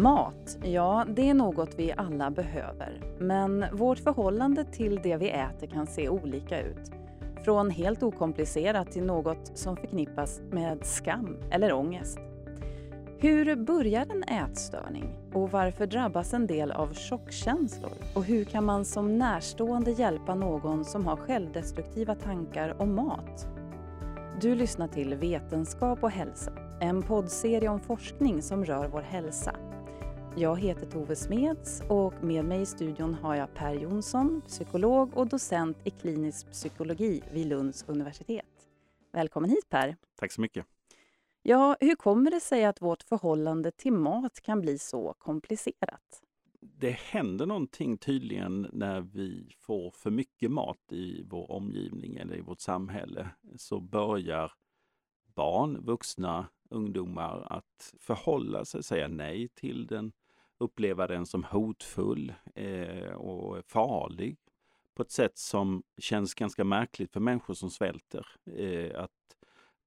Mat, ja det är något vi alla behöver. Men vårt förhållande till det vi äter kan se olika ut. Från helt okomplicerat till något som förknippas med skam eller ångest. Hur börjar en ätstörning och varför drabbas en del av chockkänslor? Och hur kan man som närstående hjälpa någon som har självdestruktiva tankar om mat? Du lyssnar till Vetenskap och hälsa, en poddserie om forskning som rör vår hälsa. Jag heter Tove Smeds och med mig i studion har jag Per Jonsson, psykolog och docent i klinisk psykologi vid Lunds universitet. Välkommen hit Per! Tack så mycket! Ja, hur kommer det sig att vårt förhållande till mat kan bli så komplicerat? Det händer någonting tydligen när vi får för mycket mat i vår omgivning eller i vårt samhälle. Så börjar barn, vuxna, ungdomar att förhålla sig, säga nej till den, uppleva den som hotfull eh, och farlig på ett sätt som känns ganska märkligt för människor som svälter. Eh, att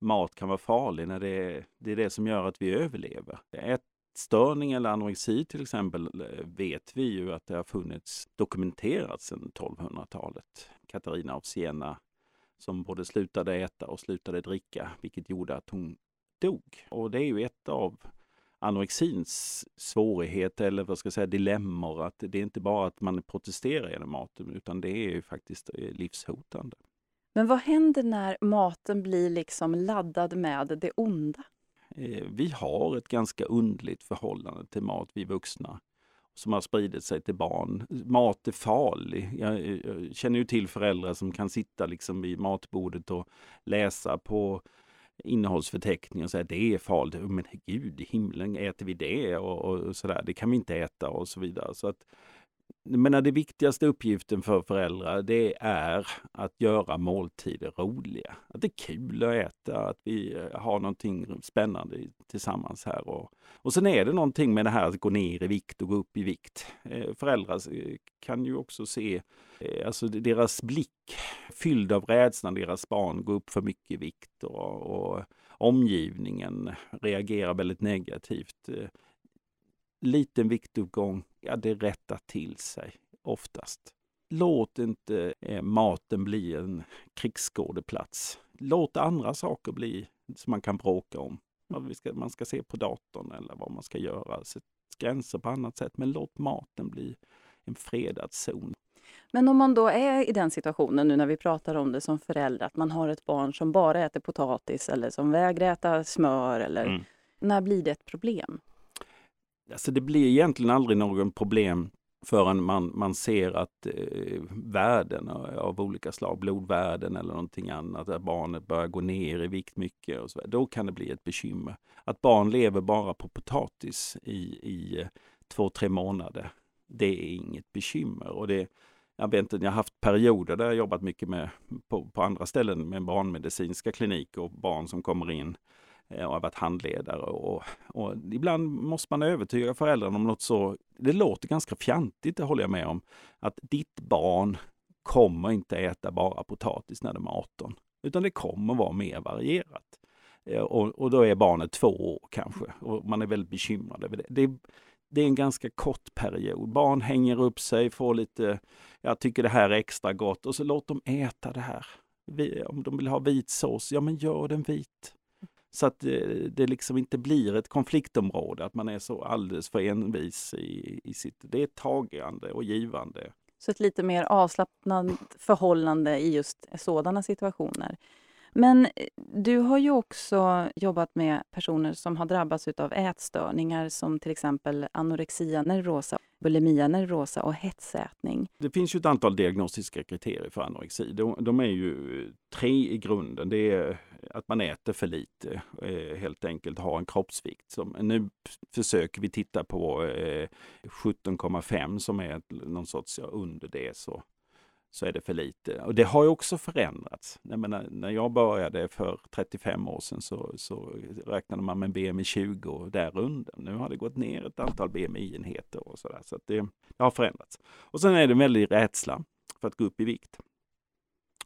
mat kan vara farlig när det är, det är det som gör att vi överlever. Ätstörning eller anorexi till exempel eh, vet vi ju att det har funnits dokumenterat sedan 1200-talet. Katarina av Siena som både slutade äta och slutade dricka, vilket gjorde att hon dog. Och det är ju ett av anorexins svårighet eller vad ska jag säga dilemmor. Att det är inte bara att man protesterar genom maten utan det är ju faktiskt eh, livshotande. Men vad händer när maten blir liksom laddad med det onda? Eh, vi har ett ganska undligt förhållande till mat, vi vuxna, som har spridit sig till barn. Mat är farlig. Jag, känner ju till föräldrar som kan sitta liksom vid matbordet och läsa på innehållsförteckning och säga det är farligt. Men gud i himlen, äter vi det? Och, och sådär. Det kan vi inte äta och så vidare. Så att menar, det viktigaste uppgiften för föräldrar det är att göra måltider roliga. Att det är kul att äta, att vi eh, har någonting spännande tillsammans här. Och, och sen är det någonting med det här att gå ner i vikt och gå upp i vikt. Eh, föräldrar eh, kan ju också se alltså deras blick fylld av rädsla när deras barn går upp för mycket i vikt och, och omgivningen reagerar väldigt negativt liten viktuppgång, ja det rättar till sig oftast. Låt inte eh, maten bli en krigsskådeplats. Låt andra saker bli som man kan bråka om. Vad ska, man ska se på datorn eller vad man ska göra. Sätt gränser på annat sätt, men låt maten bli en fredad zon. Men om man då är i den situationen nu när vi pratar om det som förälder, att man har ett barn som bara äter potatis eller som vägrar äta smör eller mm. när blir det ett problem? Alltså det blir egentligen aldrig någon problem förrän man, man ser att eh, värden av olika slag, blodvärden eller någonting annat, att barnet börjar gå ner i vikt mycket, och så, då kan det bli ett bekymmer. Att barn lever bara på potatis i, i eh, två, tre månader, det är inget bekymmer. Och det, jag, vet inte, jag har haft perioder där jag jobbat mycket med, på, på andra ställen med barnmedicinska kliniker och barn som kommer in Eh, och har varit handledare. Och, och, ibland måste man övertyga föräldrarna om något så, det låter ganska fjantigt, det håller jag med om, att ditt barn kommer inte äta bara potatis när de är 18, utan det kommer vara mer varierat. Eh, och, och då är barnet två år kanske och man är väldigt bekymrad över det. det det är en ganska kort period. Barn hänger upp sig, får lite, jag tycker det här är extra gott och så låt dem äta det här. Om de vill ha vit sås, ja men gör den vit. Så att eh, det, liksom inte blir ett konfliktområde, att man är så alldeles för envis i, i sitt... Det är tagande och givande. Så ett lite mer avslappnat förhållande i just sådana situationer. Men eh, du har ju också jobbat med personer som har drabbats av ätstörningar som till exempel anorexia nervosa, bulimia nervosa och hetsätning. Det finns ju ett antal diagnostiska kriterier för anorexi. De, de är ju tre i grunden. Det är att man äter för lite, eh, helt enkelt har en kroppsvikt. Som, nu försöker vi titta på eh, 17,5 som är någon sorts ja, under det. Så så är det för lite. Och det har ju också förändrats. Jag menar, när jag började för 35 år sedan så, så räknade man med BMI 20 och därunder. Nu har det gått ner ett antal BMI-enheter och sådär. Så, det, det, har förändrats. Och sen är det en väldig rädsla för att gå upp i vikt.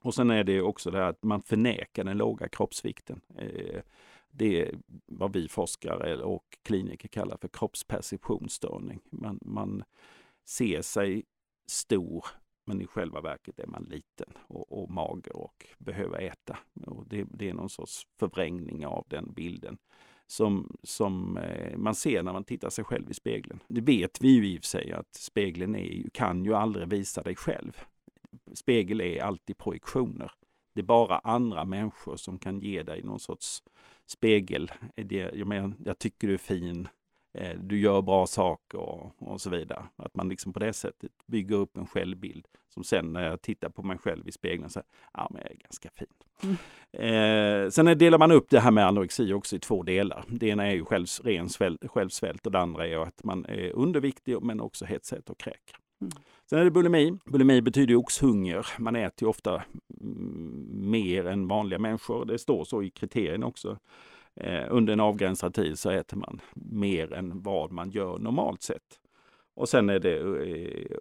Och sen är det också det här att man förnekar den låga kroppsvikten. Eh, det är vad vi forskare och kliniker kallar för kroppsperceptionsstörning. Man, man ser sig stor men i själva verket är man liten och, och mager och behöver äta. Och det, det, är någon sorts förvrängning av den bilden som, som eh, man ser när man tittar sig själv i spegeln. Det vet vi ju i och för sig att spegeln är, kan ju aldrig visa dig själv. Spegel är alltid projektioner. Det är bara andra människor som kan ge dig någon sorts spegel. Jag, menar, jag tycker du är fin, Eh, du gör bra saker och, och, så vidare. Att man liksom på det sättet bygger upp en självbild som sen när jag tittar på mig själv i spegeln säger ja men jag är ganska fin. Mm. Eh, sen delar man upp det här med anorexi också i två delar. Det ena är ju själv, ren svält, självsvält och det andra är att man är underviktig men också hetsäter och kräker. Mm. Sen är det bulimi. Bulimi betyder oxhunger. Man äter ju ofta mer än vanliga människor. Det står så i kriterierna också. Eh, under en avgränsad tid så äter man mer än vad man gör normalt sett. Och sen är det eh,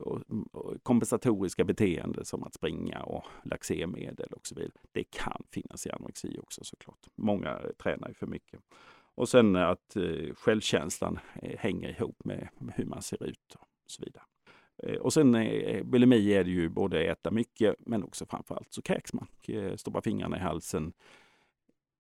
kompensatoriska beteenden som att springa och laxermedel och så vidare. Det kan finnas i anorexi också såklart. Många tränar ju för mycket. Och sen att eh, självkänslan eh, hänger ihop med hur man ser ut och så vidare. Och sen bulimi är det ju både äta mycket men också framförallt så kräks man. Stoppa fingrarna i halsen,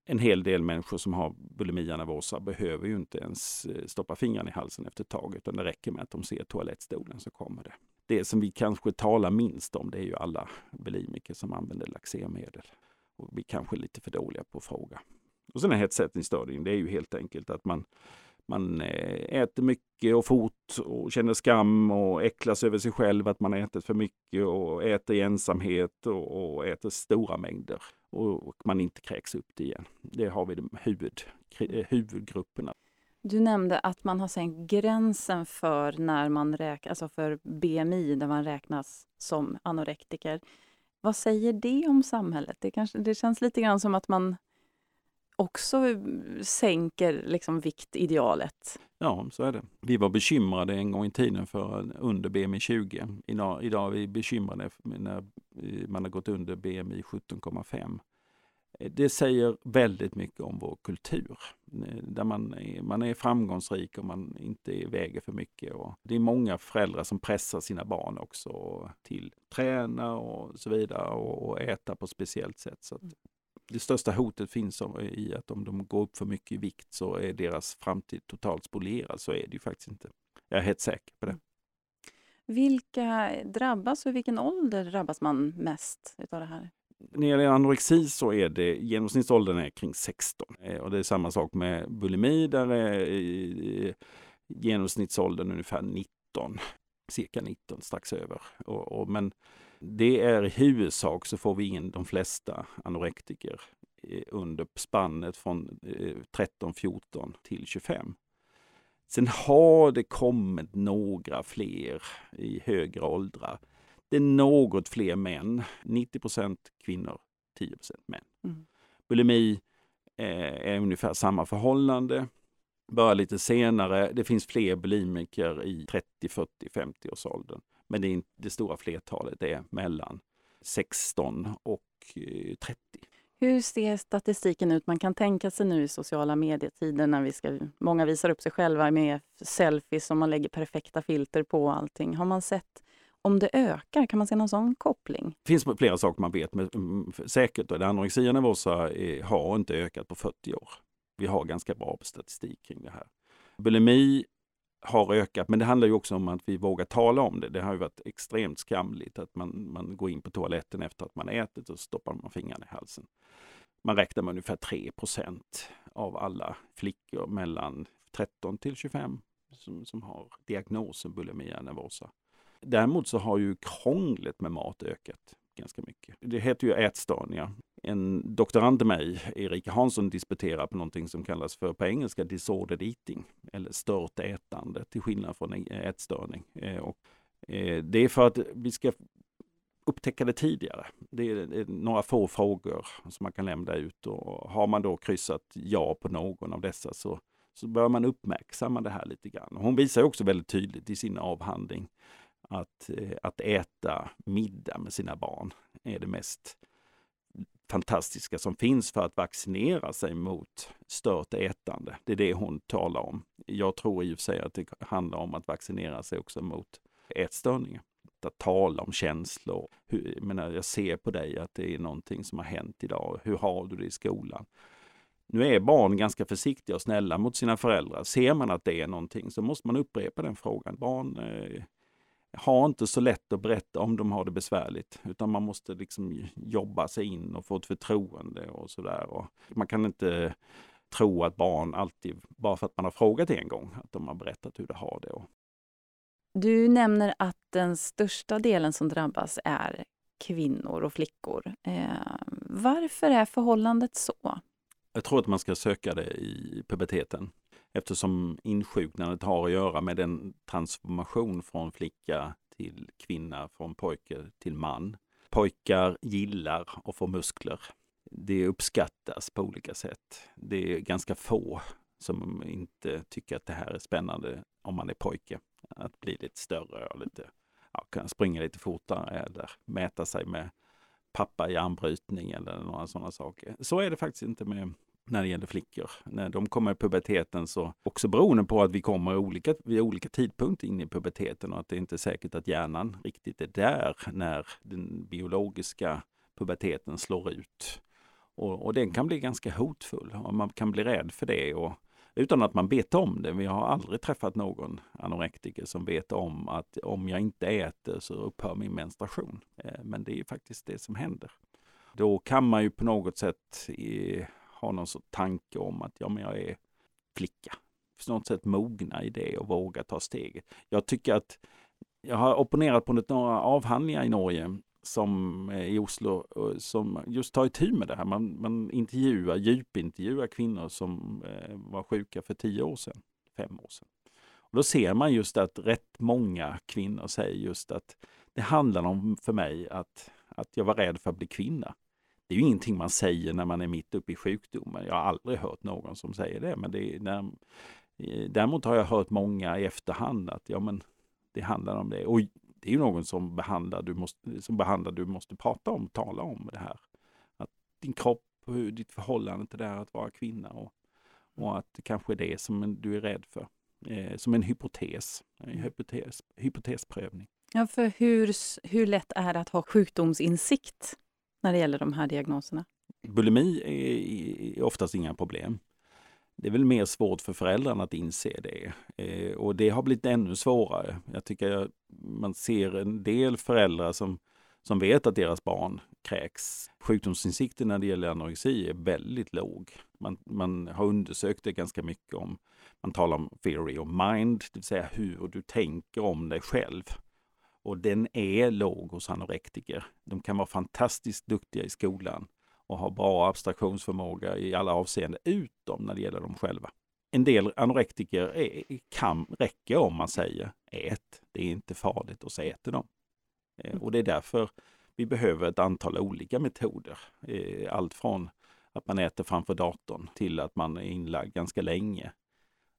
en hel del människor som har bulimia nervosa behöver ju inte ens eh, stoppa fingrarna i halsen efter ett tag, utan det räcker med att de ser toalettstolen så kommer det. Det som vi kanske talar minst om, det är ju alla bulimiker som använder laxermedel. Och vi kanske är lite för dåliga på att fråga. Och sen är hetsätningsstörningen, det är ju helt enkelt att man man eh, äter mycket och fort och känner skam och äcklas över sig själv att man ätit för mycket och äter i ensamhet och, och äter stora mängder och, man inte kräks upp det igen. Det har vi de huvud, eh, huvudgrupperna. Du nämnde att man har sänkt gränsen för när man räknas, alltså för BMI, där man räknas som anorektiker. Vad säger det om samhället? Det, kanske, det känns lite grann som att man också sänker liksom viktidealet. Ja, så är det. Vi var bekymrade en gång i tiden för under BMI 20. Idag, idag är vi bekymrade när eh, man har gått under BMI 17,5. Eh, det säger väldigt mycket om vår kultur. Eh, där man är, man är framgångsrik och man inte väger för mycket. Och det är många föräldrar som pressar sina barn också till träna och så vidare och, och äta på speciellt sätt. Så det största hotet finns i att om de går upp för mycket i vikt så är deras framtid totalt spolierad. Så är det ju faktiskt inte. Jag är helt säker på det. Mm. Vilka drabbas och i vilken ålder drabbas man mest utav det här? När det gäller anorexi så är det genomsnittsåldern är kring 16 eh, och det är samma sak med bulimi där är genomsnittsåldern ungefär 19, cirka 19 strax över. Och, och, men det är i huvudsak så får vi in de flesta anorektiker under spannet från 13, 14 till 25. Sen har det kommit några fler i högre åldrar. Det är något fler män, 90% kvinnor, 10% män. Mm. Bulimi eh, är ungefär samma förhållande. Bara lite senare, det finns fler bulimiker i 30, 40, 50 års åldern. Men det, det stora flertalet är mellan 16 och 30. Eh, Hur ser statistiken ut? Man kan tänka sig nu i sociala medietider när vi ska, många visar upp sig själva med selfies och man lägger perfekta filter på allting. Har man sett om det ökar? Kan man se någon sån koppling? Det finns flera saker man vet med, mm, säkert. Och anorexia nervosa har inte ökat på 40 år. Vi har ganska bra statistik kring det här. Bulimi har ökat, men det handlar ju också om att vi vågar tala om det. Det har ju varit extremt skamligt att man, man går in på toaletten efter att man ätit och stoppar man fingrarna i halsen. Man räknar med ungefär 3% av alla flickor mellan 13 till 25 som, som har diagnosen bulimia nervosa. Däremot så har ju krånglet med mat ökat ganska mycket. Det heter ju ätstörningar en doktorand till mig, Erika Hansson, disputerar på någonting som kallas för på engelska disordered eating, eller stört ätande, till skillnad från ätstörning. Eh, och eh, det är för att vi ska upptäcka det tidigare. Det är några få frågor som man kan lämna ut och har man då kryssat ja på någon av dessa så, så bör man uppmärksamma det här lite grann. Hon visar också väldigt tydligt i sin avhandling att, eh, att äta middag med sina barn är det mest fantastiska som finns för att vaccinera sig mot stört ätande. Det är det hon talar om. Jag tror i och för sig att det handlar om att vaccinera sig också mot ätstörningar. Att tala om känslor. Hur, jag, menar, jag ser på dig att det är någonting som har hänt idag. Hur har du det i skolan? Nu är barn ganska försiktiga och snälla mot sina föräldrar. Ser man att det är någonting så måste man upprepa den frågan. Barn eh, har inte så lätt att berätta om de har det besvärligt, utan man måste liksom jobba sig in och få ett förtroende och sådär. Man kan inte tro att barn alltid, bara för att man har frågat en gång, att de har berättat hur de har det. Du nämner att den största delen som drabbas är kvinnor och flickor. Eh, varför är förhållandet så? Jag tror att man ska söka det i puberteten eftersom insjuknandet har att göra med den transformation från flicka till kvinna, från pojke till man. Pojkar gillar att få muskler. Det uppskattas på olika sätt. Det är ganska få som inte tycker att det här är spännande om man är pojke. Att bli lite större och lite, ja, kunna springa lite fortare eller mäta sig med pappa i armbrytning eller några sådana saker. Så är det faktiskt inte med när det gäller flickor. När de kommer i puberteten så, också beroende på att vi kommer olika, vid olika tidpunkter in i puberteten och att det inte är säkert att hjärnan riktigt är där när den biologiska puberteten slår ut. Och, och den kan bli ganska hotfull och man kan bli rädd för det och, utan att man vet om det. Vi har aldrig träffat någon anorektiker som vet om att om jag inte äter så upphör min menstruation. Eh, men det är faktiskt det som händer. Då kan man ju på något sätt ha någon sorts tanke om att ja, men jag är flicka. På något sätt mogna i det och våga ta steget. Jag tycker att jag har opponerat på några avhandlingar i Norge som i Oslo som just tar itu med det här. Man, man intervjuar, djupintervjuar kvinnor som eh, var sjuka för tio år sedan, fem år sedan. Och då ser man just att rätt många kvinnor säger just att det handlar om för mig att, att jag var rädd för att bli kvinna. Det är ju ingenting man säger när man är mitt uppe i sjukdomen. Jag har aldrig hört någon som säger det. Men det är när, eh, däremot har jag hört många i efterhand att ja, men det handlar om det. Och det är ju någon som behandlar, du måste, som behandlar, du måste prata om, tala om det här. Att din kropp, hur, ditt förhållande till det här att vara kvinna och, och att det kanske är det som du är rädd för. Eh, som en hypotes, en hypotes, hypotesprövning. Ja, för hur, hur lätt är det att ha sjukdomsinsikt? När det gäller de här diagnoserna? Bulimi är oftast inga problem. Det är väl mer svårt för föräldrarna att inse det. Eh, och det har blivit ännu svårare. Jag tycker man ser en del föräldrar som, som vet att deras barn kräks. Sjukdomsinsikten när det gäller anorexi är väldigt låg. Man, man har undersökt det ganska mycket om, man talar om theory of mind, det vill säga hur du tänker om dig själv. Och den är låg hos anorektiker. De kan vara fantastiskt duktiga i skolan och ha bra abstraktionsförmåga i alla avseenden, utom när det gäller dem själva. En del anorektiker är, kan räcka om man säger ät, det är inte farligt och så äter de. Och det är därför vi behöver ett antal olika metoder. Eh, allt från att man äter framför datorn till att man är inlagd ganska länge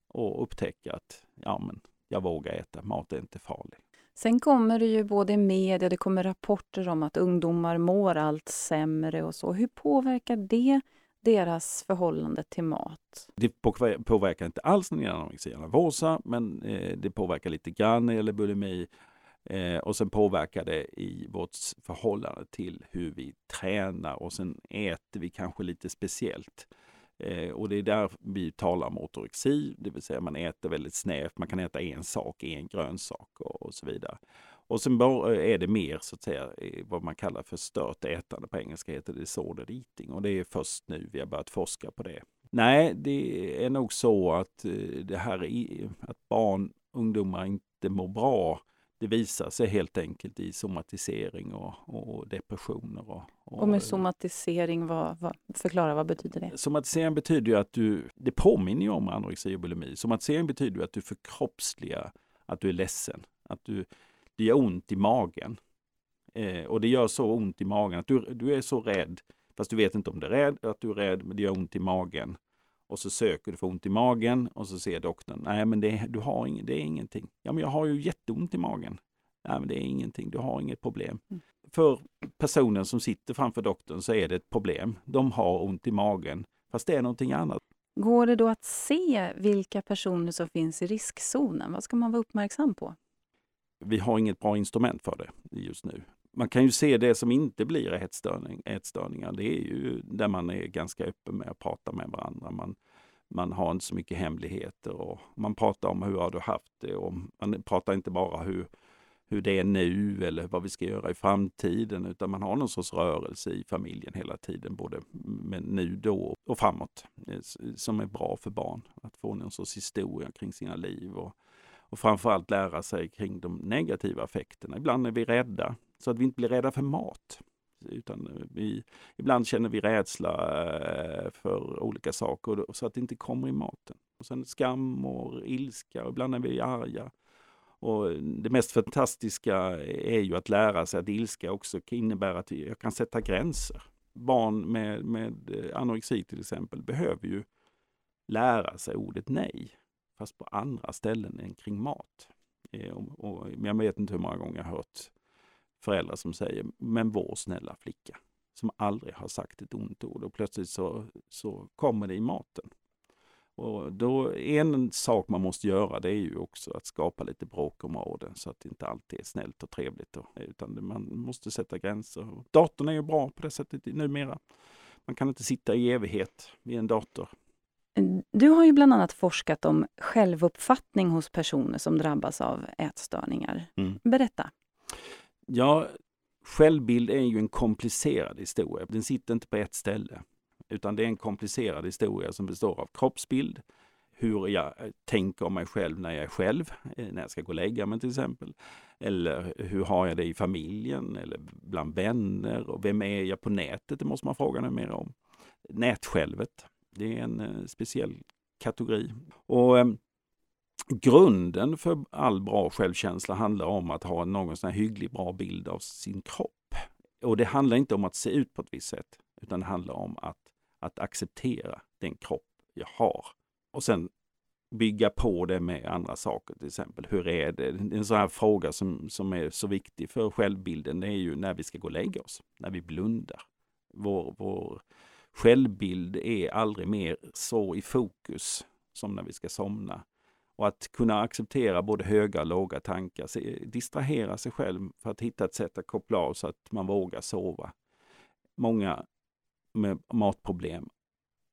och upptäcker att ja, men jag vågar äta, mat är inte farlig. Sen kommer det ju både i media, det kommer rapporter om att ungdomar mår allt sämre och så. Hur påverkar det deras förhållande till mat? Det påverkar inte alls när det gäller anorexia nervosa, men eh, det påverkar lite grann när det gäller bulimi. Eh, och sen påverkar det i vårt förhållande till hur vi tränar och sen äter vi kanske lite speciellt. Eh, och det är där vi talar om ortorexi, det vill säga man äter väldigt snävt. Man kan äta en sak, en grönsak och, och så vidare. Och sen eh, är det mer så att säga vad man kallar för stört ätande. På engelska heter det disordered eating och det är först nu vi har börjat forska på det. Nej, det är nog så att eh, det här att barn, ungdomar inte mår bra det visar sig helt enkelt i somatisering och, och depressioner. Och, och, och med somatisering, vad, vad, förklara vad betyder det? Somatisering betyder ju att du, det påminner ju om anorexi och bulimi. Somatisering betyder ju att du förkroppsligar att du är ledsen, att du, det gör ont i magen. Eh, och det gör så ont i magen att du, du är så rädd, fast du vet inte om det är rädd, att du är rädd, men det gör ont i magen och så söker du för ont i magen och så säger doktorn, nej men det, du har ing, det är ingenting. Ja men jag har ju jätteont i magen. Nej, men det är ingenting, du har inget problem. Mm. För personen som sitter framför doktorn så är det ett problem. De har ont i magen, fast det är någonting annat. Går det då att se vilka personer som finns i riskzonen? Vad ska man vara uppmärksam på? Vi har inget bra instrument för det just nu. Man kan ju se det som inte blir ätstörning, ätstörningar. Det är ju där man är ganska öppen med att prata med varandra. Man, man har inte så mycket hemligheter och man pratar om hur har du haft det och man pratar inte bara hur, hur det är nu eller vad vi ska göra i framtiden utan man har någon sorts rörelse i familjen hela tiden, både nu, då och framåt, eh, som är bra för barn. Att få någon sorts historia kring sina liv och, och framförallt lära sig kring de negativa effekterna. Ibland är vi rädda, så att vi inte blir rädda för mat. Utan eh, vi, ibland känner vi rädsla eh, för olika saker så att det inte kommer i maten. Och sen skam och ilska och ibland är vi arga. Och eh, det mest fantastiska är ju att lära sig att ilska också innebär att jag kan sätta gränser. Barn med, med anorexi till exempel behöver ju lära sig ordet nej, fast på andra ställen än kring mat. Och, och jag vet inte hur många gånger jag har hört föräldrar som säger, men vår snälla flicka, som aldrig har sagt ett ont ord och plötsligt så, så kommer det i maten. Och då, en sak man måste göra det är ju också att skapa lite bråkområden så att det inte alltid är snällt och trevligt. Då, utan man måste sätta gränser. Datorn är ju bra på det sättet numera. Man kan inte sitta i evighet vid en dator. Du har ju bland annat forskat om självuppfattning hos personer som drabbas av ätstörningar. Mm. Berätta. Ja, självbild är ju en komplicerad historia. Den sitter inte på ett ställe. Utan det är en komplicerad historia som består av kroppsbild, hur jag eh, tänker om mig själv när jag är själv, eh, när jag ska gå och lägga mig till exempel. Eller hur har jag det i familjen eller bland vänner och vem är jag på nätet? Det måste man fråga mig mer om. Nätsjälvet, det är en eh, speciell kategori. Och ehm, grunden för all bra självkänsla handlar om att ha en någon sån här hygglig bra bild av sin kropp. Och det handlar inte om att se ut på ett visst sätt, utan det handlar om att, att acceptera den kropp jag har. Och sen bygga på det med andra saker, till exempel hur är det? En sån här fråga som, som är så viktig för självbilden, det är ju när vi ska gå och lägga oss, när vi blundar. Vår, vår självbild är aldrig mer så i fokus som när vi ska somna. Och att kunna acceptera både höga och låga tankar, se, distrahera sig själv för att hitta ett sätt att koppla av så att man vågar sova. Många med matproblem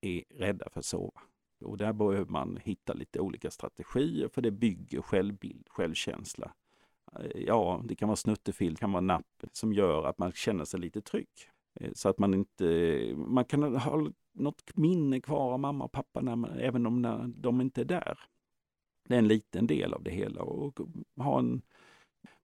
är rädda för att sova. Och där behöver man hitta lite olika strategier för det bygger självbild, självkänsla. Ja, det kan vara snuttefilt, det kan vara napp som gör att man känner sig lite trygg. Eh, så att man inte, man kan ha något minne kvar av mamma och pappa när man, även om när de inte är där. Det är en liten del av det hela. Och ha en,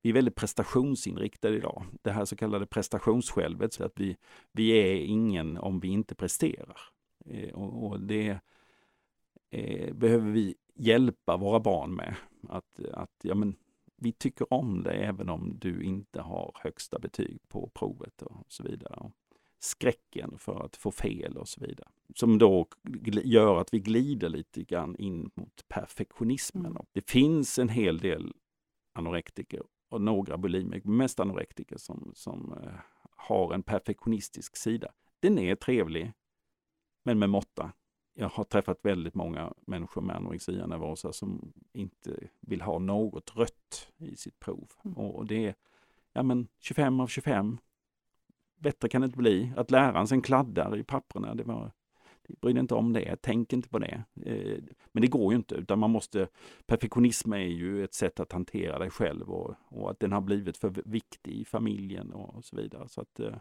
vi är väldigt prestationsinriktade idag. Det här så kallade prestationssjälvet, så att vi, vi är ingen om vi inte presterar. Eh, och, och, det eh, behöver vi hjälpa våra barn med. Att, att ja, men, vi tycker om dig även om du inte har högsta betyg på provet och så vidare skräcken för att få fel och så vidare. Som då gör att vi glider lite grann in mot perfektionismen. Mm. Det finns en hel del anorektiker och några bulimiker, mest anorektiker, som, som uh, har en perfektionistisk sida. Den är trevlig, men med måtta. Jag har träffat väldigt många människor med anorexia nervosa som inte vill ha något rött i sitt prov. Mm. Och det är ja, men 25 av 25 bättre kan det inte bli. Att läraren sen kladdar i papperna, det var bry dig inte om det, tänk inte på det. Eh, men det går ju inte, utan man måste, perfektionism är ju ett sätt att hantera dig själv och, och att den har blivit för viktig i familjen och så vidare. Så att eh,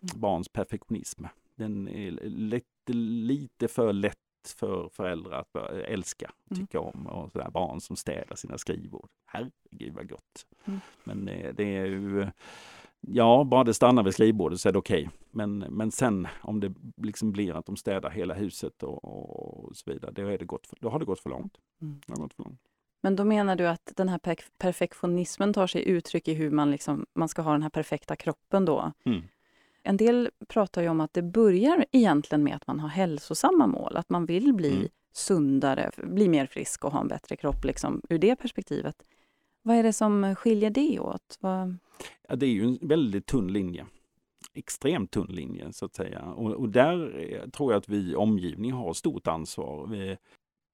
barns perfektionism, den är lätt, lite för lätt för föräldrar att älska, mm. tycka om. Och sådär, barn som städar sina skrivbord. Herregud vad gott! Mm. Men det, det är ju Ja, bara det stannar vid skrivbordet så är det okej. Okay. Men, men sen om det liksom blir att de städar hela huset och, och så vidare, då, är det gått för, då har det gått för långt. Mm. Det har gått för långt. Men då menar du att den här per perfektionismen tar sig uttryck i hur man, liksom, man ska ha den här perfekta kroppen då? Mm. En del pratar ju om att det börjar egentligen med att man har hälsosamma mål, att man vill bli mm. sundare, bli mer frisk och ha en bättre kropp liksom, ur det perspektivet. Vad är det som skiljer det åt? Vad... Ja, det är ju en väldigt tunn linje. Extremt tunn linje så att säga. Och, och där eh, tror jag att vi omgivning har stort ansvar. Vi,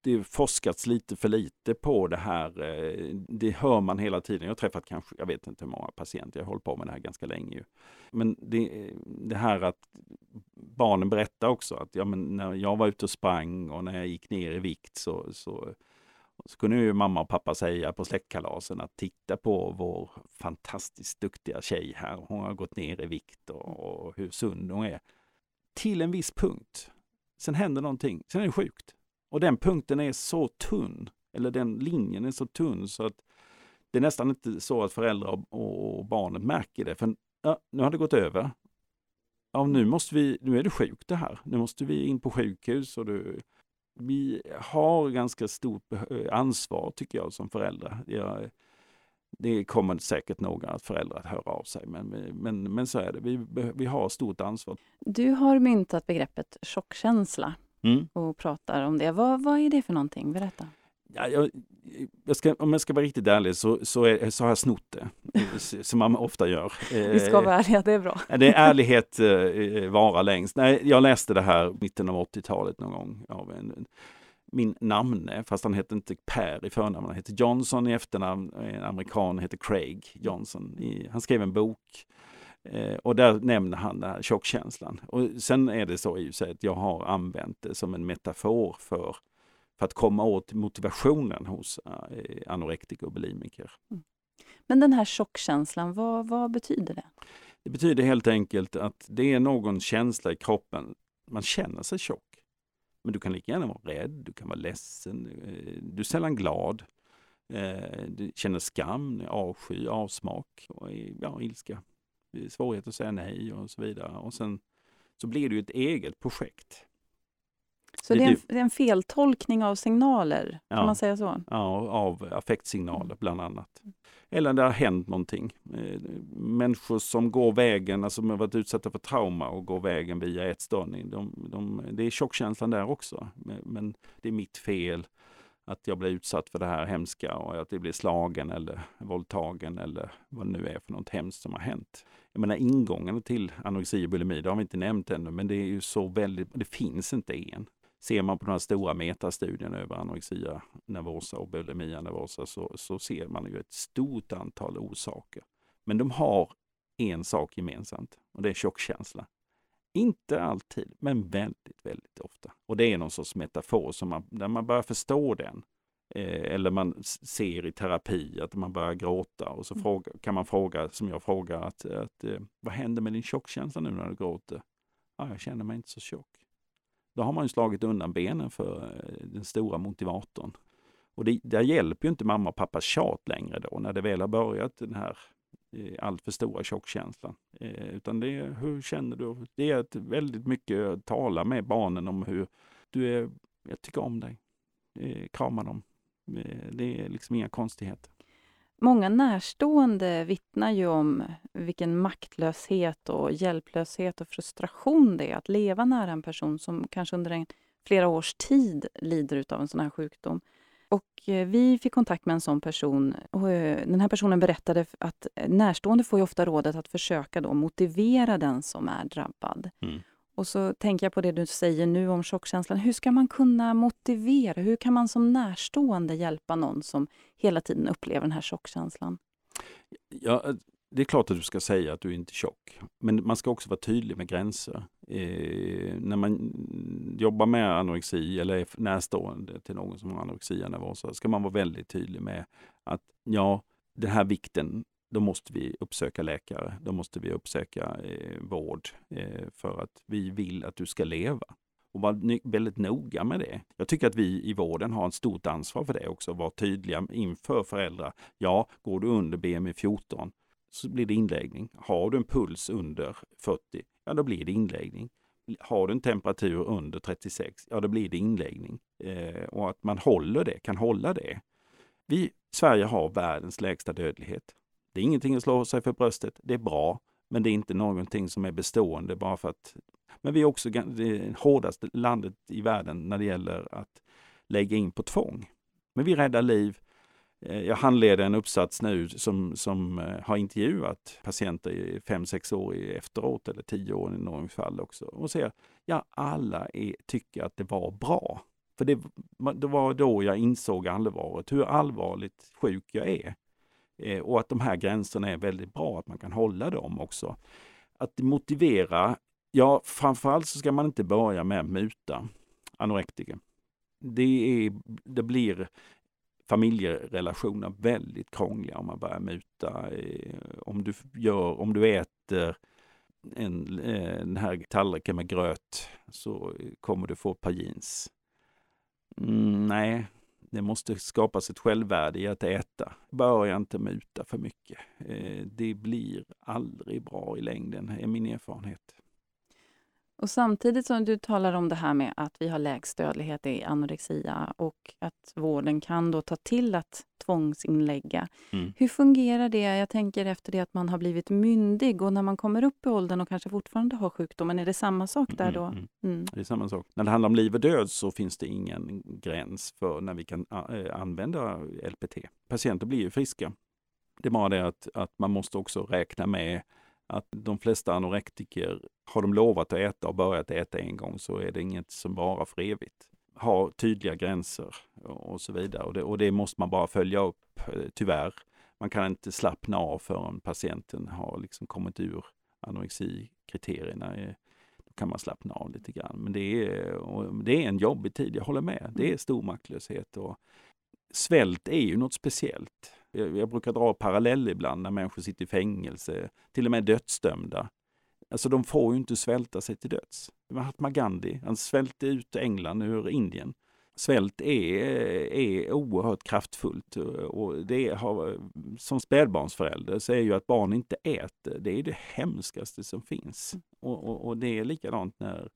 det forskats lite för lite på det här. Eh, det hör man hela tiden. Jag har träffat kanske, jag vet inte hur många patienter, jag har hållit på med det här ganska länge. Men det, eh, det här att barnen berättar också att ja, men när jag var ute och sprang och när jag gick ner i vikt så, så, så kunde ju mamma och pappa säga på släktkalasen att titta på vår fantastiskt duktiga tjej här. Hon har gått ner i vikt och, och hur sund hon är. Till en viss punkt. Sen händer någonting, sen är det sjukt. Och den punkten är så tunn, eller den linjen är så tunn så att det är nästan inte så att föräldrar och barnet märker det. För ja, nu har det gått över. Ja, nu, måste vi, nu är det sjukt det här. Nu måste vi in på sjukhus. Och du, vi har ganska stort ansvar tycker jag som föräldrar. Jag, det kommer säkert några föräldrar att höra av sig, men, men, men så är det. Vi, vi har stort ansvar. Du har myntat begreppet chockkänsla mm. och pratar om det. Vad, vad är det för någonting? Berätta. Ja, jag, jag ska, om jag ska vara riktigt ärlig så, så, är, så har jag snott det, som man ofta gör. Vi ska vara ärliga, det är bra. Det är ärlighet eh, vara längst. Nej, jag läste det här mitten av 80-talet någon gång av en, min namne, fast han hette inte Per i förnamn, han hette Johnson i efternamn, en amerikan heter Craig Johnson. I, han skrev en bok Eh, och där nämner han den här tjockkänslan. Och sen är det så i sig att jag har använt det som en metafor för, för att komma åt motivationen hos eh, anorektiker och bulimiker. Mm. Men den här tjockkänslan, vad, vad betyder det? Det betyder helt enkelt att det är någon känsla i kroppen, man känner sig tjock. Men du kan lika gärna vara rädd, du kan vara ledsen, eh, du är sällan glad. Du känner skam, avsky, avsmak och ja, ilska svårighet att säga nej och så vidare. Och sen så blir det ju ett eget projekt. Så det är, en, det är en feltolkning av signaler, ja, kan man säga så? Ja, av affektsignaler bland annat. Eller det har hänt någonting. Eh, människor som går vägen, alltså som har varit utsatta för trauma och går vägen via ätstörning, de, de, det är tjockkänslan där också. Men det är mitt fel att jag blir utsatt för det här hemska och att jag blir slagen eller våldtagen eller vad det nu är för något hemskt som har hänt. Jag menar ingången till anorexi och bulimi, det har vi inte nämnt ännu, men det är ju så väldigt, det finns inte en. Ser man på de här stora metastudierna över anorexia nervosa och bulimia nervosa så, så ser man ju ett stort antal orsaker. Men de har en sak gemensamt och det är tjockkänsla. Inte alltid, men väldigt, väldigt ofta. Och det är någon sorts metafor som man, när man börjar förstå den, eh, eller man ser i terapi att man börjar gråta och så mm. fråga, kan man fråga, som jag frågar, att, att eh, vad händer med din tjockkänsla nu när du gråter? Ja, jag känner mig inte så tjock. Då har man ju slagit undan benen för eh, den stora motivatorn. Och det, där hjälper ju inte mamma och pappas tjat längre då, när det väl har börjat den här eh, alltför stora tjockkänslan. Eh, utan det är, hur känner du? Det är ett väldigt mycket att tala med barnen om hur du är, jag tycker om dig. Eh, krama dem. Eh, det är liksom inga konstigheter. Många närstående vittnar ju om vilken maktlöshet och hjälplöshet och frustration det är att leva nära en person som kanske under en, flera års tid lider av en sån här sjukdom. Och eh, vi fick kontakt med en sån person. Och eh, den här personen berättade att närstående får ofta rådet att försöka då motivera den som är drabbad. Mm. Och så tänker jag på det du säger nu om chockkänslan. Hur ska man kunna motivera? Hur kan man som närstående hjälpa någon som hela tiden upplever den här chockkänslan? Ja, det är klart att du ska säga att du inte är tjock. Men man ska också vara tydlig med gränser. Eh, när man jobbar med anorexi eller är närstående till någon som har anorexia nervosa, ska man vara väldigt tydlig med att ja, den här vikten, då måste vi uppsöka läkare. Då måste vi uppsöka eh, vård eh, för att vi vill att du ska leva. Och vara väldigt noga med det. Jag tycker att vi i vården har ett stort ansvar för det också. Vara tydliga inför föräldrar. Ja, går du under BMI 14 så blir det inläggning. Har du en puls under 40, ja då blir det inläggning. Har du en temperatur under 36, ja då blir det inläggning. Eh, och att man håller det, kan hålla det. Vi, Sverige har världens lägsta dödlighet. Det är ingenting att slå sig för bröstet, det är bra, men det är inte någonting som är bestående bara för att... Men vi är också det hårdaste landet i världen när det gäller att lägga in på tvång. Men vi räddar liv, eh, jag handleder en uppsats nu som, som eh, har intervjuat patienter i fem sex år efteråt eller tio år i något fall också och ser ja, alla är, tycker att det var bra. För det, det var då jag insåg allvaret, hur allvarligt sjuk jag är. Eh, och att de här gränserna är väldigt bra, att man kan hålla dem också. Att motivera, ja framförallt så ska man inte börja med att muta anorektiker. Det, är, det blir familjerelationer väldigt krångliga om man börjar muta. Eh, om du, gör, om du äter en, eh, den här tallriken med gröt så kommer du få ett par jeans. Mm, nej, det måste skapas ett självvärde i att äta. Börja inte muta för mycket. Eh, det blir aldrig bra i längden, är min erfarenhet. Och samtidigt som du talar om det här med att vi har lägst dödlighet i anorexia och att vården kan då ta till att tvångsinlägga. Mm. Hur fungerar det? Jag tänker efter det att man har blivit myndig och när man kommer upp i åldern och kanske fortfarande har sjukdomen, är det samma sak där då? Mm, mm. mm. Det är samma sak. När det handlar om liv och död så finns det ingen gräns för när vi kan äh, använda LPT. Patienter blir ju friska. Det är bara det att, att man måste också räkna med att de flesta anorektiker, har de lovat att äta och börjat äta en gång så är det inget som varar för evigt. Har tydliga gränser och så vidare och det, och det måste man bara följa upp, eh, tyvärr. Man kan inte slappna av förrän patienten har liksom kommit ur anorexikriterierna. Eh, då kan man slappna av lite grann. Men det är, det är en jobbig tid, jag håller med. Det är stor maktlöshet. Och svält är ju något speciellt. Jag, brukar dra parallell ibland när människor sitter i fängelse, till och med dödsdömda. Alltså de får ju inte svälta sig till döds. Mahatma Gandhi, han svälte ut England ur Indien. Svält är, är oerhört kraftfullt och det har, som spädbarnsförälder så är ju att barn inte äter, det är det hemskaste som finns. Och, och, och det är likadant när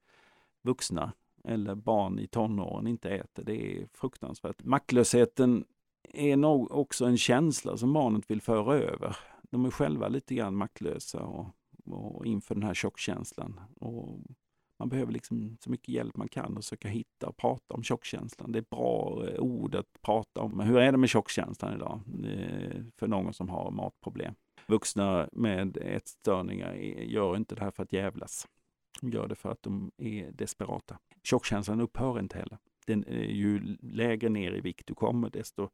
vuxna eller barn i tonåren inte äter. Det är fruktansvärt. Maktlösheten är nog också en känsla som barnet vill föra över. De är själva lite grann maktlösa och, och inför den här tjockkänslan. Och man behöver liksom så mycket hjälp man kan och söka hitta och prata om tjockkänslan. Det är bra eh, ord att prata om. Hur är det med tjockkänslan idag eh, för någon som har matproblem? Vuxna med ätstörningar gör inte det här för att jävlas. De gör det för att de är desperata. Tjockkänslan upphör inte heller. Den, ju lägre ner i vikt du kommer, desto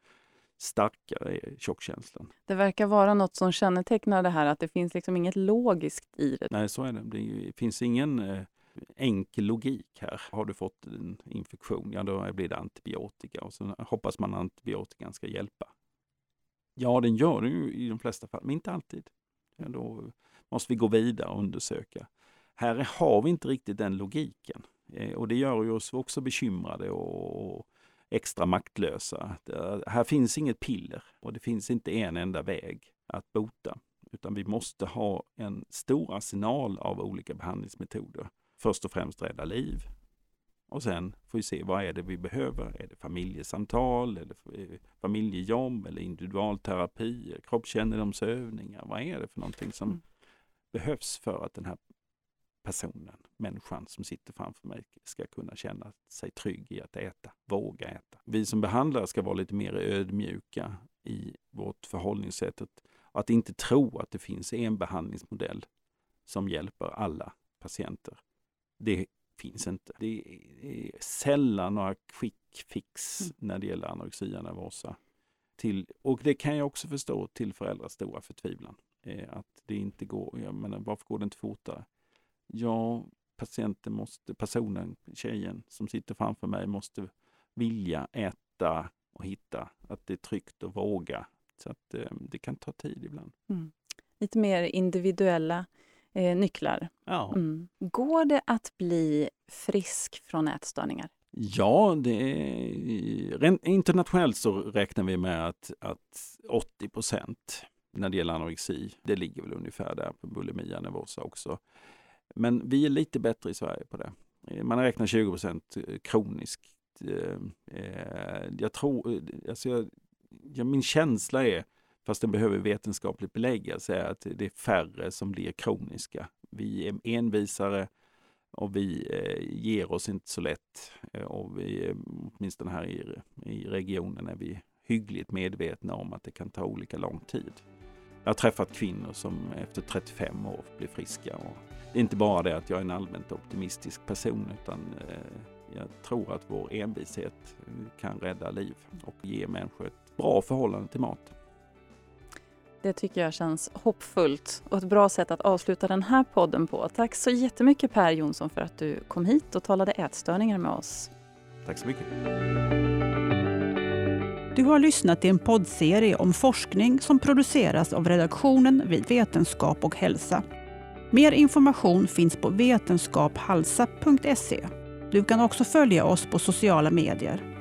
starkare är tjockkänslan. Det verkar vara något som kännetecknar det här, att det finns liksom inget logiskt i det. Nej, så är det. Det finns ingen eh, enkel logik här. Har du fått en infektion, ja då blir det antibiotika och så hoppas man att antibiotikan ska hjälpa. Ja, den gör det ju i de flesta fall, men inte alltid. Ja, då måste vi gå vidare och undersöka. Här har vi inte riktigt den logiken eh, och det gör ju oss också bekymrade och extra maktlösa. Det, här finns inget piller och det finns inte en enda väg att bota. Utan vi måste ha en stor arsenal av olika behandlingsmetoder. Först och främst rädda liv. Och sen får vi se vad är det vi behöver. Är det familjesamtal, eller familjejobb, eller individualterapi, kroppskännedomsövningar? Vad är det för någonting som mm. behövs för att den här personen, människan som sitter framför mig, ska kunna känna sig trygg i att äta, våga äta. Vi som behandlare ska vara lite mer ödmjuka i vårt förhållningssätt. Att inte tro att det finns en behandlingsmodell som hjälper alla patienter. Det finns inte. Det är sällan några quick fix mm. när det gäller anorexia nervosa. Till, och det kan jag också förstå till föräldrars stora förtvivlan. Eh, att det inte går, jag menar, varför går det inte fortare? Ja, patienten måste, personen, tjejen som sitter framför mig måste vilja äta och hitta att det är tryggt att våga. Så att eh, det kan ta tid ibland. Mm. Lite mer individuella eh, nycklar. Ja. Mm. Går det att bli frisk från ätstörningar? Ja, det är, internationellt så räknar vi med att, att 80 procent när det gäller anorexi, det ligger väl ungefär där på bulimia nervosa också, men vi är lite bättre i Sverige på det. Eh, man räknar 20 procent eh, kroniskt. Eh, jag tror, alltså jag, ja, min känsla är, fast den behöver vetenskapligt beläggas, är att det är färre som blir kroniska. Vi är envisare och vi ger oss inte så lätt. Och vi, åtminstone här i, i regionen är vi hyggligt medvetna om att det kan ta olika lång tid. Jag har träffat kvinnor som efter 35 år blir friska. Och det är inte bara det att jag är en allmänt optimistisk person utan eh, jag tror att vår envishet kan rädda liv och ge människor ett bra förhållande till mat. Det tycker jag känns hoppfullt och ett bra sätt att avsluta den här podden på. Tack så jättemycket Per Jonsson för att du kom hit och talade ätstörningar med oss. Tack så mycket. Du har lyssnat till en poddserie om forskning som produceras av redaktionen vid Vetenskap och hälsa. Mer information finns på vetenskaphalsa.se. Du kan också följa oss på sociala medier.